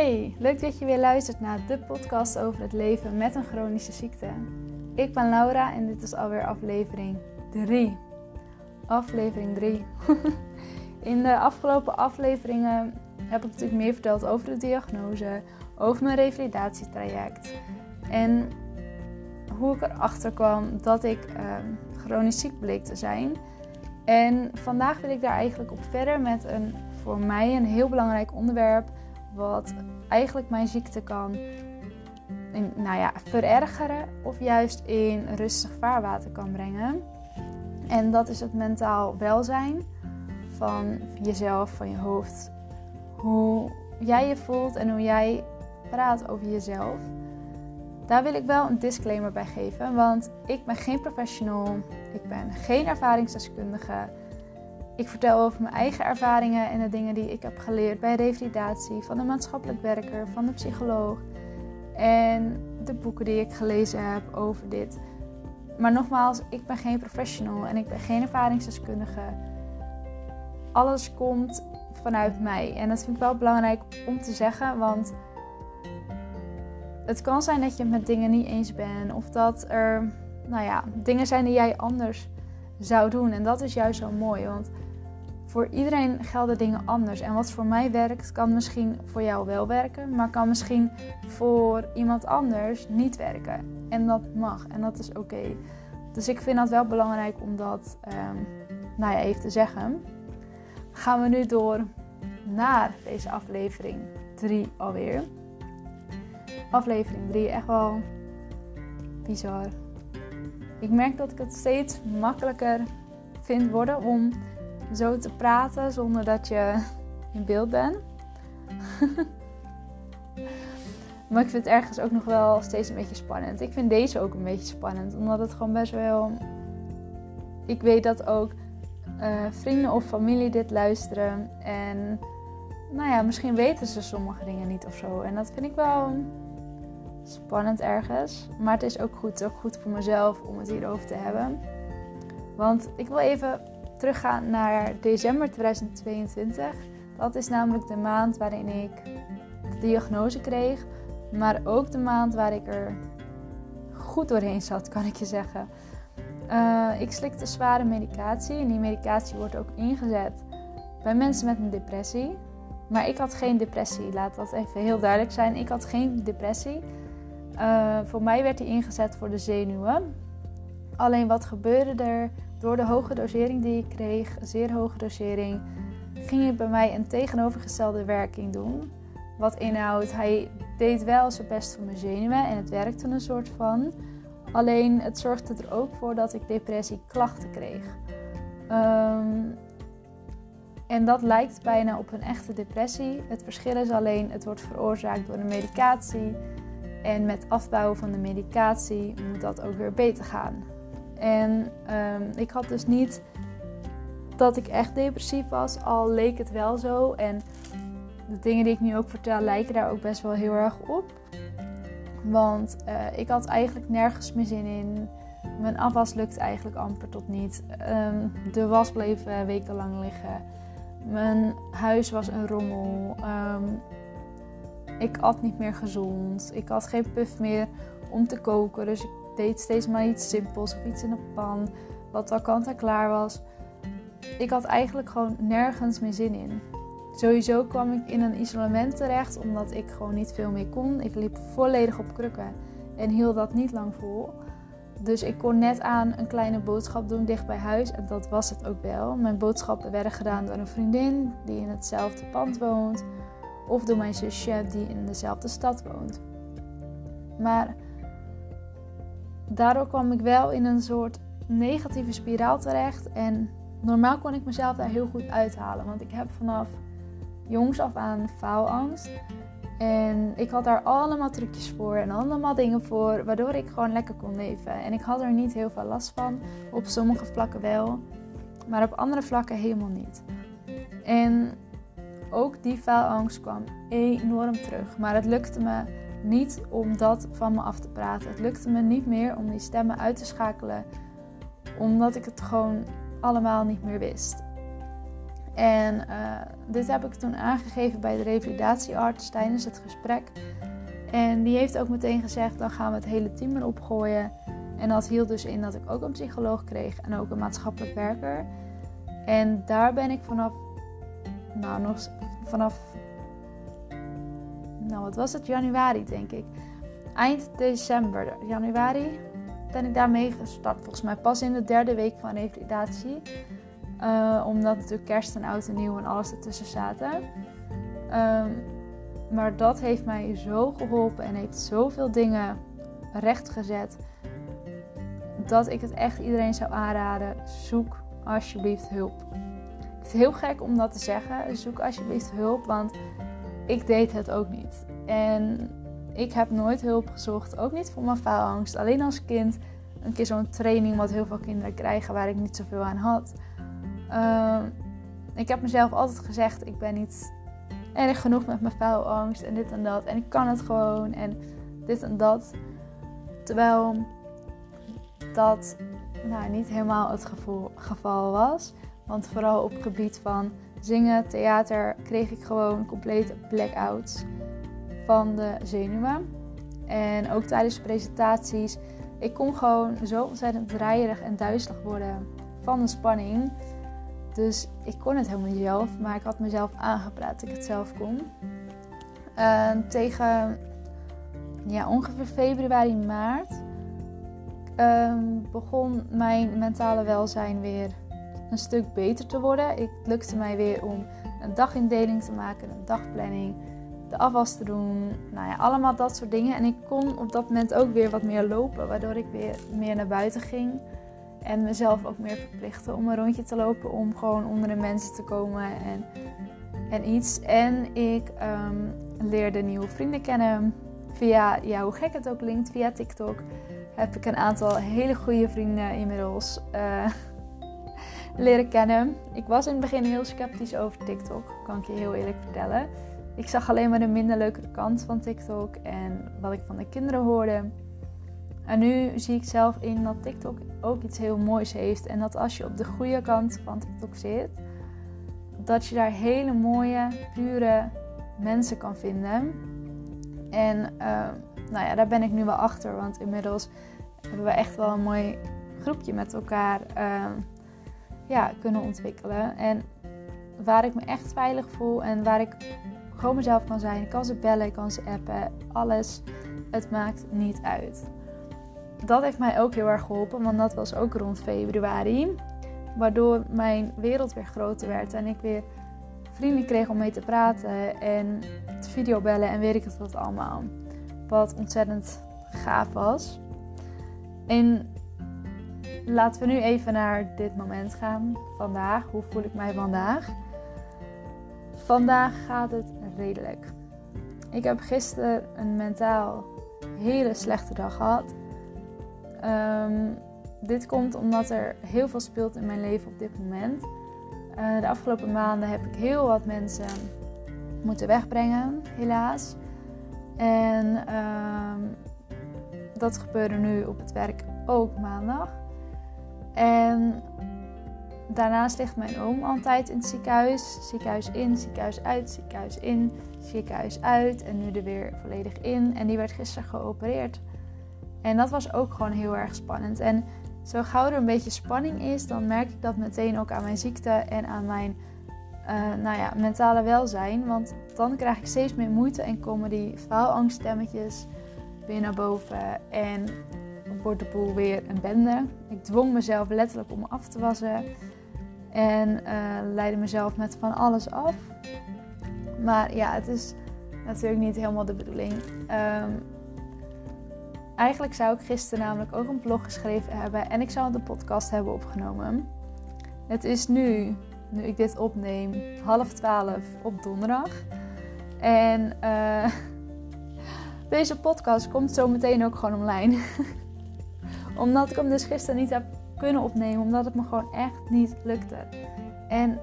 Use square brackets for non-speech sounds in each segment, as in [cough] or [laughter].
Hey, leuk dat je weer luistert naar de podcast over het leven met een chronische ziekte. Ik ben Laura en dit is alweer aflevering 3. Aflevering 3. [laughs] In de afgelopen afleveringen heb ik natuurlijk meer verteld over de diagnose, over mijn revalidatietraject en hoe ik erachter kwam dat ik uh, chronisch ziek bleek te zijn. En vandaag wil ik daar eigenlijk op verder met een voor mij een heel belangrijk onderwerp wat eigenlijk mijn ziekte kan in, nou ja, verergeren of juist in rustig vaarwater kan brengen. En dat is het mentaal welzijn van jezelf, van je hoofd. Hoe jij je voelt en hoe jij praat over jezelf. Daar wil ik wel een disclaimer bij geven, want ik ben geen professional, ik ben geen ervaringsdeskundige. Ik vertel over mijn eigen ervaringen en de dingen die ik heb geleerd bij revalidatie, van de maatschappelijk werker, van de psycholoog en de boeken die ik gelezen heb over dit. Maar nogmaals, ik ben geen professional en ik ben geen ervaringsdeskundige. Alles komt vanuit mij en dat vind ik wel belangrijk om te zeggen, want het kan zijn dat je het met dingen niet eens bent of dat er, nou ja, dingen zijn die jij anders zou doen en dat is juist zo mooi, want voor iedereen gelden dingen anders. En wat voor mij werkt, kan misschien voor jou wel werken, maar kan misschien voor iemand anders niet werken. En dat mag en dat is oké. Dus ik vind dat wel belangrijk om dat um, nou ja, even te zeggen. Gaan we nu door naar deze aflevering 3 alweer. Aflevering 3, echt wel bizar. Ik merk dat ik het steeds makkelijker vind worden om zo te praten zonder dat je in beeld bent. [laughs] maar ik vind het ergens ook nog wel steeds een beetje spannend. Ik vind deze ook een beetje spannend, omdat het gewoon best wel. Ik weet dat ook uh, vrienden of familie dit luisteren. En nou ja, misschien weten ze sommige dingen niet of zo. En dat vind ik wel spannend ergens. Maar het is ook goed, ook goed voor mezelf om het hierover te hebben. Want ik wil even teruggaan naar december 2022. Dat is namelijk de maand waarin ik de diagnose kreeg. Maar ook de maand waar ik er goed doorheen zat, kan ik je zeggen. Uh, ik slikte zware medicatie. En die medicatie wordt ook ingezet bij mensen met een depressie. Maar ik had geen depressie. Laat dat even heel duidelijk zijn. Ik had geen depressie. Uh, voor mij werd die ingezet voor de zenuwen. Alleen wat gebeurde er? Door de hoge dosering die ik kreeg, zeer hoge dosering, ging het bij mij een tegenovergestelde werking doen. Wat inhoudt, hij deed wel zijn best voor mijn zenuwen en het werkte een soort van. Alleen het zorgde er ook voor dat ik depressieklachten kreeg. Um, en dat lijkt bijna op een echte depressie. Het verschil is alleen, het wordt veroorzaakt door de medicatie. En met afbouwen van de medicatie moet dat ook weer beter gaan. En um, ik had dus niet dat ik echt depressief was, al leek het wel zo. En de dingen die ik nu ook vertel lijken daar ook best wel heel erg op. Want uh, ik had eigenlijk nergens meer zin in. Mijn afwas lukt eigenlijk amper tot niet. Um, de was bleef uh, wekenlang liggen. Mijn huis was een rommel. Um, ik at niet meer gezond. Ik had geen puff meer om te koken. Dus ik deed steeds maar iets simpels of iets in een pan, wat al kant en klaar was. Ik had eigenlijk gewoon nergens meer zin in. Sowieso kwam ik in een isolement terecht omdat ik gewoon niet veel meer kon. Ik liep volledig op krukken en hield dat niet lang vol. Dus ik kon net aan een kleine boodschap doen dicht bij huis en dat was het ook wel. Mijn boodschappen werden gedaan door een vriendin die in hetzelfde pand woont of door mijn zusje die in dezelfde stad woont. Maar daardoor kwam ik wel in een soort negatieve spiraal terecht. En normaal kon ik mezelf daar heel goed uithalen. Want ik heb vanaf jongs af aan faalangst. En ik had daar allemaal trucjes voor en allemaal dingen voor, waardoor ik gewoon lekker kon leven. En ik had er niet heel veel last van. Op sommige vlakken wel, maar op andere vlakken helemaal niet. En ook die faalangst kwam enorm terug. Maar het lukte me niet om dat van me af te praten. Het lukte me niet meer om die stemmen uit te schakelen, omdat ik het gewoon allemaal niet meer wist. En uh, dit heb ik toen aangegeven bij de revalidatiearts tijdens het gesprek. En die heeft ook meteen gezegd: dan gaan we het hele team erop gooien. En dat hield dus in dat ik ook een psycholoog kreeg en ook een maatschappelijk werker. En daar ben ik vanaf, nou nog vanaf, nou wat was het, januari denk ik. Eind december, januari, ben ik daarmee gestart. Volgens mij pas in de derde week van revalidatie. Uh, omdat natuurlijk kerst en oud en nieuw en alles ertussen zaten. Um, maar dat heeft mij zo geholpen en heeft zoveel dingen rechtgezet. Dat ik het echt iedereen zou aanraden. Zoek alsjeblieft hulp. Het is heel gek om dat te zeggen. Zoek alsjeblieft hulp, want ik deed het ook niet. En ik heb nooit hulp gezocht, ook niet voor mijn faalangst. Alleen als kind een keer zo'n training wat heel veel kinderen krijgen waar ik niet zoveel aan had. Uh, ik heb mezelf altijd gezegd, ik ben niet erg genoeg met mijn faalangst en dit en dat. En ik kan het gewoon en dit en dat. Terwijl dat nou, niet helemaal het gevoel, geval was. Want vooral op het gebied van zingen, theater, kreeg ik gewoon complete blackouts van de zenuwen. En ook tijdens presentaties. Ik kon gewoon zo ontzettend draaierig en duizelig worden van de spanning. Dus ik kon het helemaal niet zelf, maar ik had mezelf aangepraat dat ik het zelf kon. tegen ja, ongeveer februari, maart ehm, begon mijn mentale welzijn weer een stuk beter te worden. Het lukte mij weer om een dagindeling te maken, een dagplanning, de afwas te doen. Nou ja, allemaal dat soort dingen. En ik kon op dat moment ook weer wat meer lopen, waardoor ik weer meer naar buiten ging. En mezelf ook meer verplichten om een rondje te lopen. Om gewoon onder de mensen te komen en, en iets. En ik um, leerde nieuwe vrienden kennen. Via, ja, hoe gek het ook klinkt, via TikTok heb ik een aantal hele goede vrienden inmiddels uh, leren kennen. Ik was in het begin heel sceptisch over TikTok, kan ik je heel eerlijk vertellen. Ik zag alleen maar de minder leuke kant van TikTok en wat ik van de kinderen hoorde. En nu zie ik zelf in dat TikTok ook iets heel moois heeft. En dat als je op de goede kant van TikTok zit, dat je daar hele mooie, pure mensen kan vinden. En uh, nou ja, daar ben ik nu wel achter. Want inmiddels hebben we echt wel een mooi groepje met elkaar uh, ja, kunnen ontwikkelen. En waar ik me echt veilig voel en waar ik gewoon mezelf kan zijn. Ik kan ze bellen, ik kan ze appen, alles. Het maakt niet uit dat heeft mij ook heel erg geholpen, want dat was ook rond februari. Waardoor mijn wereld weer groter werd en ik weer vrienden kreeg om mee te praten en te videobellen en weet ik het wat allemaal. Wat ontzettend gaaf was. En laten we nu even naar dit moment gaan. Vandaag, hoe voel ik mij vandaag? Vandaag gaat het redelijk. Ik heb gisteren een mentaal hele slechte dag gehad. Um, dit komt omdat er heel veel speelt in mijn leven op dit moment. Uh, de afgelopen maanden heb ik heel wat mensen moeten wegbrengen, helaas. En um, dat gebeurde nu op het werk ook maandag. En daarnaast ligt mijn oom altijd in het ziekenhuis. Ziekenhuis in, ziekenhuis uit, ziekenhuis in, ziekenhuis uit. En nu er weer volledig in. En die werd gisteren geopereerd. En dat was ook gewoon heel erg spannend. En zo gauw er een beetje spanning is, dan merk ik dat meteen ook aan mijn ziekte en aan mijn uh, nou ja, mentale welzijn. Want dan krijg ik steeds meer moeite en komen die faalangststemmetjes weer naar boven. En wordt de boel weer een bende. Ik dwong mezelf letterlijk om af te wassen. En uh, leidde mezelf met van alles af. Maar ja, het is natuurlijk niet helemaal de bedoeling. Um, Eigenlijk zou ik gisteren namelijk ook een blog geschreven hebben en ik zou de podcast hebben opgenomen. Het is nu, nu ik dit opneem, half twaalf op donderdag. En uh, [laughs] deze podcast komt zo meteen ook gewoon online. [laughs] omdat ik hem dus gisteren niet heb kunnen opnemen, omdat het me gewoon echt niet lukte. En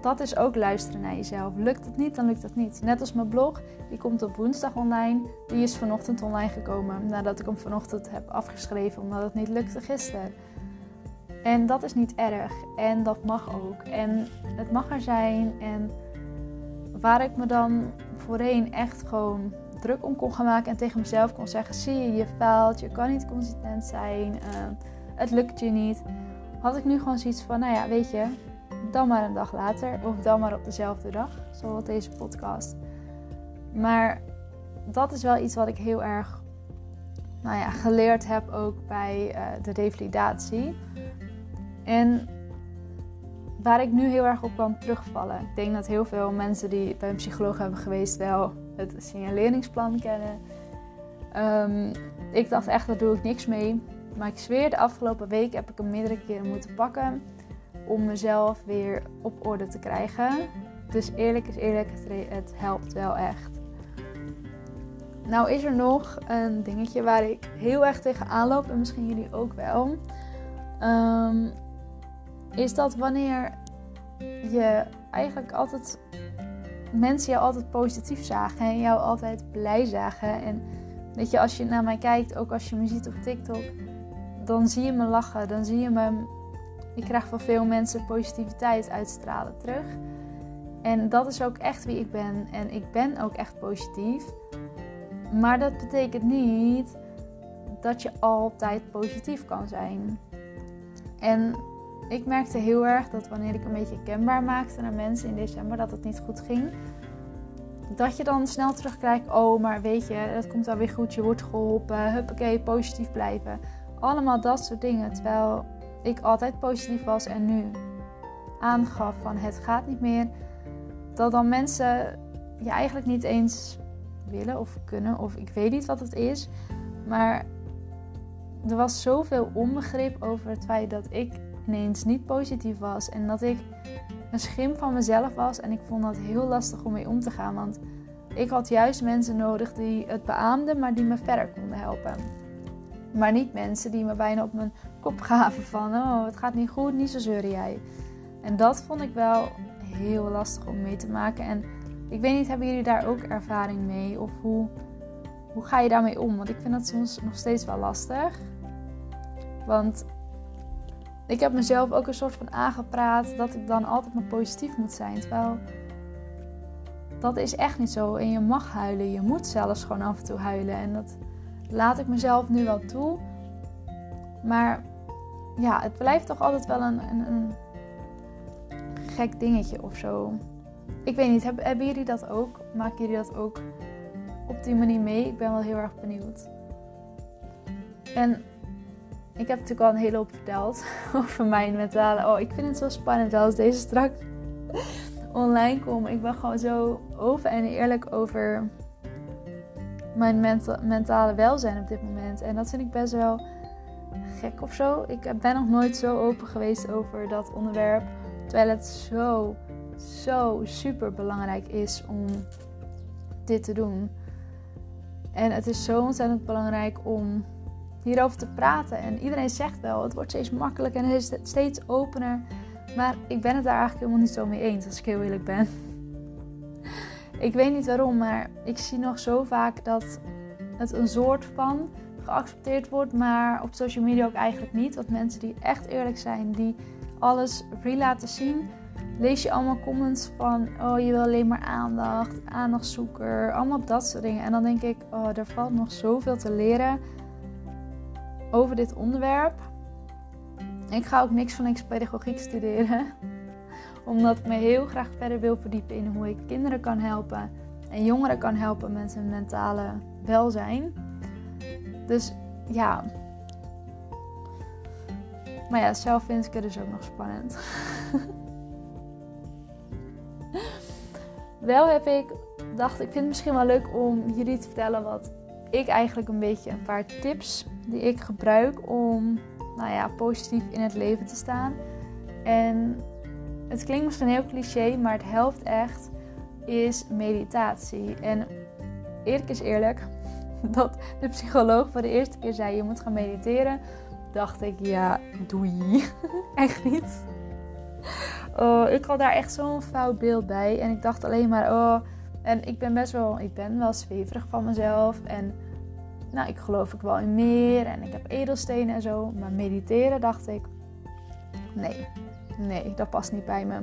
dat is ook luisteren naar jezelf. Lukt het niet, dan lukt het niet. Net als mijn blog, die komt op woensdag online. Die is vanochtend online gekomen nadat ik hem vanochtend heb afgeschreven omdat het niet lukte gisteren. En dat is niet erg. En dat mag ook. En het mag er zijn. En waar ik me dan voorheen echt gewoon druk om kon gaan maken en tegen mezelf kon zeggen: zie je, je faalt, je kan niet consistent zijn, uh, het lukt je niet. Had ik nu gewoon zoiets van: nou ja, weet je, dan maar een dag later of dan maar op dezelfde dag, zoals deze podcast. Maar dat is wel iets wat ik heel erg nou ja, geleerd heb ook bij uh, de revalidatie. En waar ik nu heel erg op kan terugvallen. Ik denk dat heel veel mensen die bij een psycholoog hebben geweest wel het signaleringsplan kennen. Um, ik dacht echt, daar doe ik niks mee. Maar ik zweer, de afgelopen week heb ik hem meerdere keren moeten pakken om mezelf weer op orde te krijgen. Dus eerlijk is eerlijk, het helpt wel echt. Nou is er nog een dingetje waar ik heel erg tegen aanloop en misschien jullie ook wel. Um, is dat wanneer je eigenlijk altijd mensen jou altijd positief zagen en jou altijd blij zagen. En weet je, als je naar mij kijkt, ook als je me ziet op TikTok, dan zie je me lachen. Dan zie je me. Ik krijg van veel mensen positiviteit uitstralen terug. En dat is ook echt wie ik ben. En ik ben ook echt positief. Maar dat betekent niet dat je altijd positief kan zijn. En ik merkte heel erg dat wanneer ik een beetje kenbaar maakte naar mensen in december dat het niet goed ging, dat je dan snel terugkrijgt: oh, maar weet je, het komt wel weer goed, je wordt geholpen, huppakee, positief blijven. Allemaal dat soort dingen. Terwijl ik altijd positief was en nu aangaf van het gaat niet meer. Dat dan mensen je eigenlijk niet eens willen of kunnen, of ik weet niet wat het is. Maar er was zoveel onbegrip over het feit dat ik ineens niet positief was. En dat ik een schim van mezelf was. En ik vond dat heel lastig om mee om te gaan. Want ik had juist mensen nodig die het beaamden, maar die me verder konden helpen. Maar niet mensen die me bijna op mijn kop gaven van... Oh, het gaat niet goed, niet zo zeuren jij. En dat vond ik wel heel lastig om mee te maken. En ik weet niet, hebben jullie daar ook ervaring mee? Of hoe, hoe ga je daarmee om? Want ik vind dat soms nog steeds wel lastig. Want ik heb mezelf ook een soort van aangepraat dat ik dan altijd maar positief moet zijn. Terwijl dat is echt niet zo. En je mag huilen. Je moet zelfs gewoon af en toe huilen. En dat laat ik mezelf nu wel toe. Maar ja, het blijft toch altijd wel een, een, een gek dingetje of zo. Ik weet niet, hebben, hebben jullie dat ook? Maken jullie dat ook op die manier mee? Ik ben wel heel erg benieuwd. En ik heb natuurlijk al een hele hoop verteld [laughs] over mijn mentale. Oh, ik vind het zo spannend als deze straks [laughs] online komt. Ik ben gewoon zo open en eerlijk over mijn mentale welzijn op dit moment. En dat vind ik best wel gek of zo. Ik ben nog nooit zo open geweest over dat onderwerp. Terwijl het zo, zo super belangrijk is om dit te doen. En het is zo ontzettend belangrijk om hierover te praten. En iedereen zegt wel, het wordt steeds makkelijker en het is steeds opener. Maar ik ben het daar eigenlijk helemaal niet zo mee eens, als ik heel eerlijk ben. ik weet niet waarom, maar ik zie nog zo vaak dat het een soort van geaccepteerd wordt, maar op social media ook eigenlijk niet. Want mensen die echt eerlijk zijn, die alles real laten zien, lees je allemaal comments van: oh, je wil alleen maar aandacht, aandachtzoeker, allemaal dat soort dingen. En dan denk ik: oh, er valt nog zoveel te leren over dit onderwerp. Ik ga ook niks van niks pedagogiek studeren, [laughs] omdat ik me heel graag verder wil verdiepen in hoe ik kinderen kan helpen en jongeren kan helpen met hun mentale welzijn. Dus ja. Maar ja, zelf vind ik het dus ook nog spannend. [laughs] wel heb ik, dacht ik vind het misschien wel leuk om jullie te vertellen wat ik eigenlijk een beetje een paar tips die ik gebruik om nou ja, positief in het leven te staan. En het klinkt misschien heel cliché, maar het helpt echt, is meditatie. En eerlijk is eerlijk, [laughs] dat de psycholoog voor de eerste keer zei je moet gaan mediteren, dacht ik ja, doei. [laughs] echt niet. Oh, ik had daar echt zo'n fout beeld bij. En ik dacht alleen maar, oh, en ik ben best wel, ik ben wel zweverig van mezelf. En nou, ik geloof ik wel in meer en ik heb edelstenen en zo. Maar mediteren dacht ik, Nee, nee, dat past niet bij me.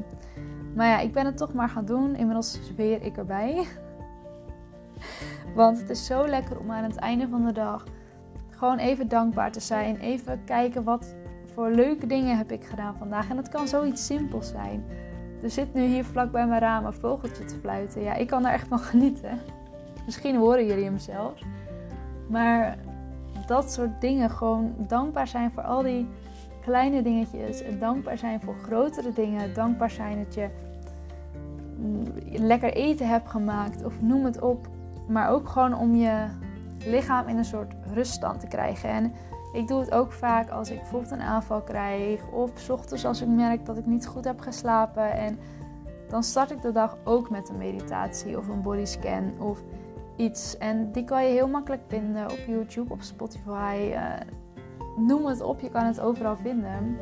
Maar ja, ik ben het toch maar gaan doen. Inmiddels zweer ik erbij. [laughs] Want het is zo lekker om aan het einde van de dag gewoon even dankbaar te zijn. Even kijken wat voor leuke dingen heb ik gedaan vandaag. En het kan zoiets simpels zijn. Er zit nu hier vlak bij mijn raam een vogeltje te fluiten. Ja, ik kan er echt van genieten. Misschien horen jullie hem zelfs. Maar dat soort dingen, gewoon dankbaar zijn voor al die kleine dingetjes. Dankbaar zijn voor grotere dingen. Dankbaar zijn dat je mm, lekker eten hebt gemaakt. Of noem het op. Maar ook gewoon om je lichaam in een soort ruststand te krijgen. En ik doe het ook vaak als ik bijvoorbeeld een aanval krijg. Of s ochtends als ik merk dat ik niet goed heb geslapen. En dan start ik de dag ook met een meditatie of een bodyscan of iets. En die kan je heel makkelijk vinden op YouTube, op Spotify. Uh, noem het op, je kan het overal vinden.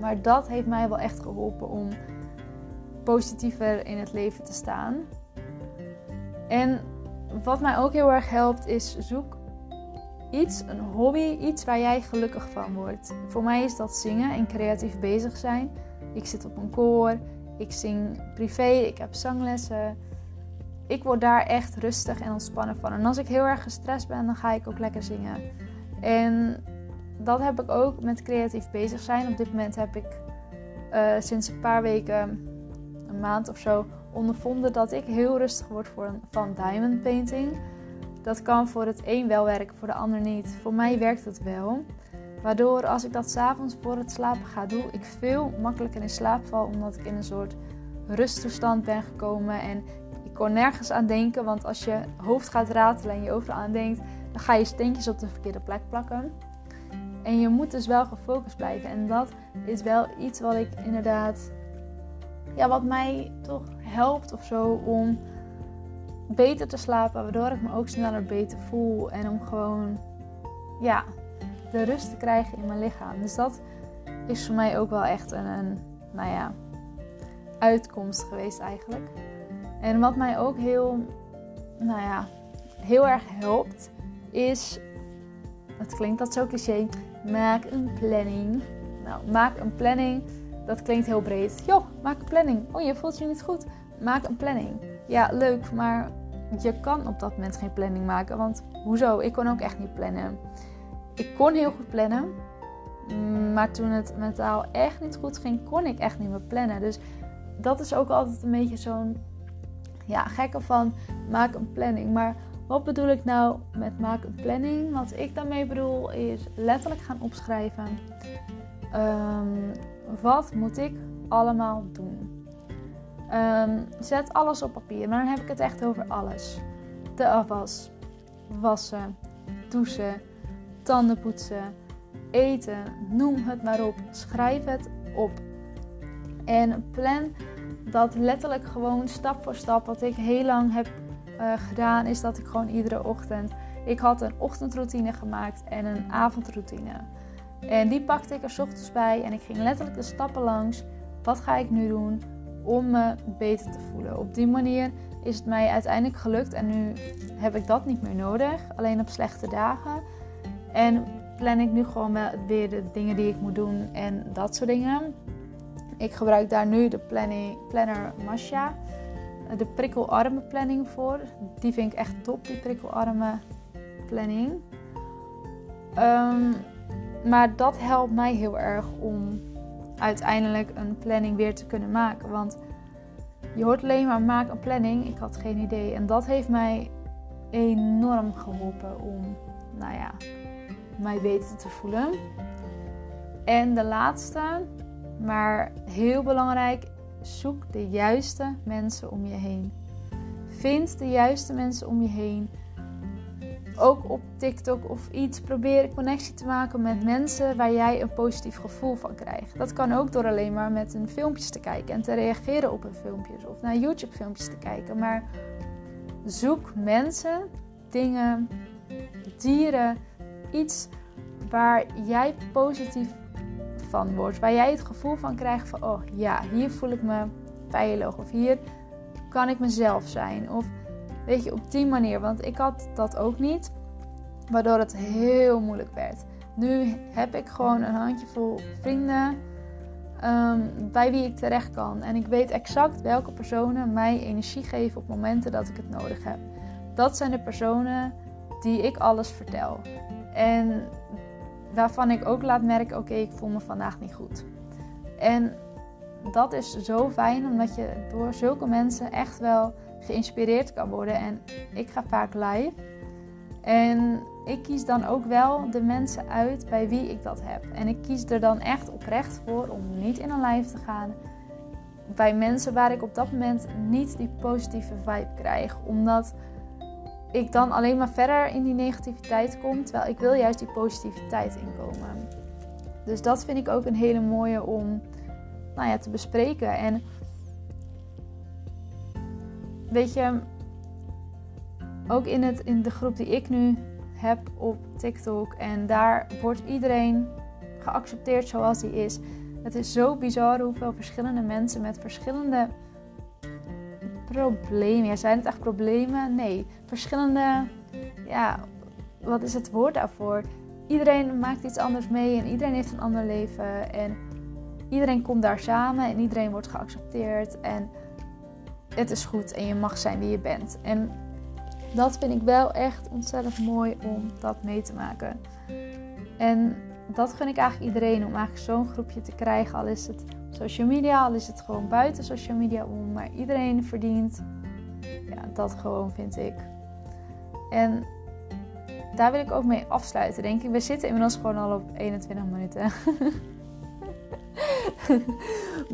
Maar dat heeft mij wel echt geholpen om positiever in het leven te staan. En wat mij ook heel erg helpt is zoek iets, een hobby, iets waar jij gelukkig van wordt. Voor mij is dat zingen en creatief bezig zijn. Ik zit op een koor, ik zing privé, ik heb zanglessen. Ik word daar echt rustig en ontspannen van. En als ik heel erg gestrest ben, dan ga ik ook lekker zingen. En dat heb ik ook met creatief bezig zijn. Op dit moment heb ik uh, sinds een paar weken, een maand of zo, ondervonden dat ik heel rustig word voor, van diamond painting. Dat kan voor het een wel werken, voor de ander niet. Voor mij werkt het wel. Waardoor als ik dat s'avonds voor het slapen ga doen, ik veel makkelijker in slaap val. Omdat ik in een soort rusttoestand ben gekomen. En kon nergens aan denken. Want als je hoofd gaat ratelen en je overal aan denkt, dan ga je steentjes op de verkeerde plek plakken. En je moet dus wel gefocust blijven. En dat is wel iets wat ik inderdaad, ja, wat mij toch helpt of zo om beter te slapen, waardoor ik me ook sneller beter voel en om gewoon, ja, de rust te krijgen in mijn lichaam. Dus dat is voor mij ook wel echt een, een nou ja, uitkomst geweest eigenlijk. En wat mij ook heel, nou ja, heel erg helpt, is, het klinkt dat zo cliché, maak een planning. Nou, maak een planning, dat klinkt heel breed. Joh, maak een planning. Oh, je voelt je niet goed. Maak een planning. Ja, leuk, maar je kan op dat moment geen planning maken. Want hoezo? Ik kon ook echt niet plannen. Ik kon heel goed plannen. Maar toen het mentaal echt niet goed ging, kon ik echt niet meer plannen. Dus dat is ook altijd een beetje zo'n ja, gekke van maak een planning. Maar wat bedoel ik nou met maak een planning? Wat ik daarmee bedoel is letterlijk gaan opschrijven. Um, wat moet ik allemaal doen? Um, zet alles op papier, maar dan heb ik het echt over alles. De afwas, wassen, douchen, tanden poetsen, eten, noem het maar op. Schrijf het op. En plan dat letterlijk gewoon stap voor stap. Wat ik heel lang heb uh, gedaan, is dat ik gewoon iedere ochtend. Ik had een ochtendroutine gemaakt en een avondroutine. En die pakte ik er ochtends bij en ik ging letterlijk de stappen langs. Wat ga ik nu doen om me beter te voelen? Op die manier is het mij uiteindelijk gelukt en nu heb ik dat niet meer nodig. Alleen op slechte dagen. En plan ik nu gewoon weer de dingen die ik moet doen en dat soort dingen. Ik gebruik daar nu de planning, planner Masha. De prikkelarme planning voor. Die vind ik echt top, die prikkelarme planning. Um, maar dat helpt mij heel erg om uiteindelijk een planning weer te kunnen maken. Want je hoort alleen maar maak een planning. Ik had geen idee. En dat heeft mij enorm geholpen om, nou ja, mij beter te voelen. En de laatste, maar heel belangrijk, zoek de juiste mensen om je heen. Vind de juiste mensen om je heen ook op TikTok of iets proberen connectie te maken met mensen waar jij een positief gevoel van krijgt. Dat kan ook door alleen maar met een filmpjes te kijken en te reageren op een filmpjes of naar YouTube filmpjes te kijken. Maar zoek mensen, dingen, dieren, iets waar jij positief van wordt. Waar jij het gevoel van krijgt van oh ja, hier voel ik me veilig of hier kan ik mezelf zijn. Of Weet je, op die manier. Want ik had dat ook niet. Waardoor het heel moeilijk werd. Nu heb ik gewoon een handjevol vrienden. ehm, bij wie ik terecht kan. En ik weet exact welke personen mij energie geven op momenten dat ik het nodig heb. Dat zijn de personen die ik alles vertel. En waarvan ik ook laat merken: oké, ik voel me vandaag niet goed. En dat is zo fijn, omdat je door zulke mensen echt wel geïnspireerd kan worden. En ik ga vaak live. En ik kies dan ook wel de mensen uit bij wie ik dat heb. En ik kies er dan echt oprecht voor om niet in een live te gaan bij mensen waar ik op dat moment niet die positieve vibe krijg. Omdat ik dan alleen maar verder in die negativiteit kom. Terwijl ik wil juist die positiviteit inkomen. Dus dat vind ik ook een hele mooie om nou ja, te bespreken. En weet je, ook in, het, in de groep die ik nu heb op TikTok. En daar wordt iedereen geaccepteerd zoals hij is. Het is zo bizar hoeveel verschillende mensen met verschillende problemen. Ja, zijn het echt problemen? Nee. Verschillende. Ja, wat is het woord daarvoor? Iedereen maakt iets anders mee en iedereen heeft een ander leven. En iedereen komt daar samen en iedereen wordt geaccepteerd. En het is goed en je mag zijn wie je bent. En dat vind ik wel echt ontzettend mooi om dat mee te maken. En dat gun ik eigenlijk iedereen om eigenlijk zo'n groepje te krijgen. Al is het social media, al is het gewoon buiten social media om. Maar iedereen verdient ja, dat gewoon, vind ik. En daar wil ik ook mee afsluiten, denk ik. We zitten inmiddels gewoon al op 21 minuten. [laughs]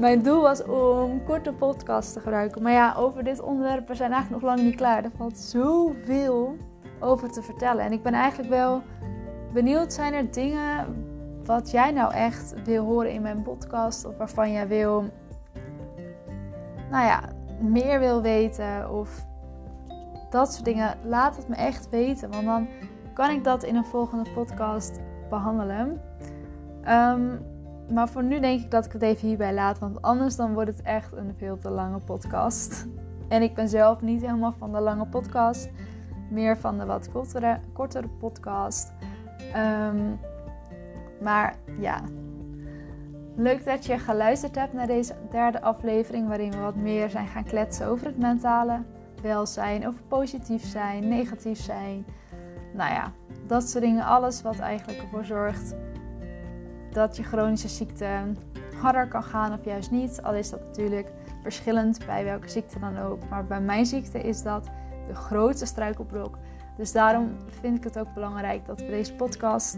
Mijn doel was om korte podcasts te gebruiken. Maar ja, over dit onderwerp we zijn eigenlijk nog lang niet klaar. Er valt zoveel over te vertellen. En ik ben eigenlijk wel benieuwd, zijn er dingen wat jij nou echt wil horen in mijn podcast? Of waarvan jij wil, nou ja, meer wil weten of dat soort dingen. Laat het me echt weten, want dan kan ik dat in een volgende podcast behandelen. Um, maar voor nu denk ik dat ik het even hierbij laat. Want anders dan wordt het echt een veel te lange podcast. En ik ben zelf niet helemaal van de lange podcast. Meer van de wat kortere, kortere podcast. Ehm, maar ja, leuk dat je geluisterd hebt naar deze derde aflevering. Waarin we wat meer zijn gaan kletsen over het mentale welzijn. Over positief zijn, negatief zijn. Nou ja, dat soort dingen. Alles wat eigenlijk ervoor zorgt dat je chronische ziekte harder kan gaan of juist niet. Al is dat natuurlijk verschillend bij welke ziekte dan ook. Maar bij mijn ziekte is dat de grootste struikelblok. Dus daarom vind ik het ook belangrijk dat we deze podcast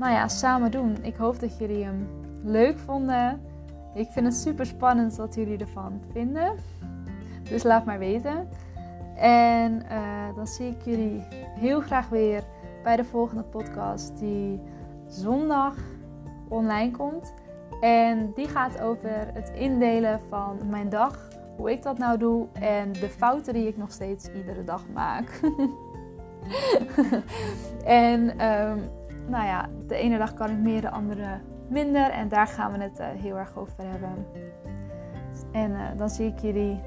nou ja, samen doen. Ik hoop dat jullie hem leuk vonden. Ik vind het super spannend wat jullie ervan vinden. Dus laat maar weten. En uh, dan zie ik jullie heel graag weer bij de volgende podcast die zondag online komt. En die gaat over het indelen van mijn dag. Hoe ik dat nou doe en de fouten die ik nog steeds iedere dag maak. [laughs] en um, nou ja, de ene dag kan ik meer, de andere minder. En daar gaan we het uh, heel erg over hebben. En uh, dan zie ik jullie,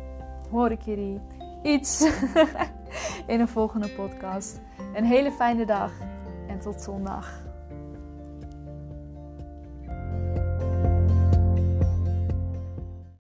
hoor ik jullie iets [laughs] in een volgende podcast. Een hele fijne dag en tot zondag.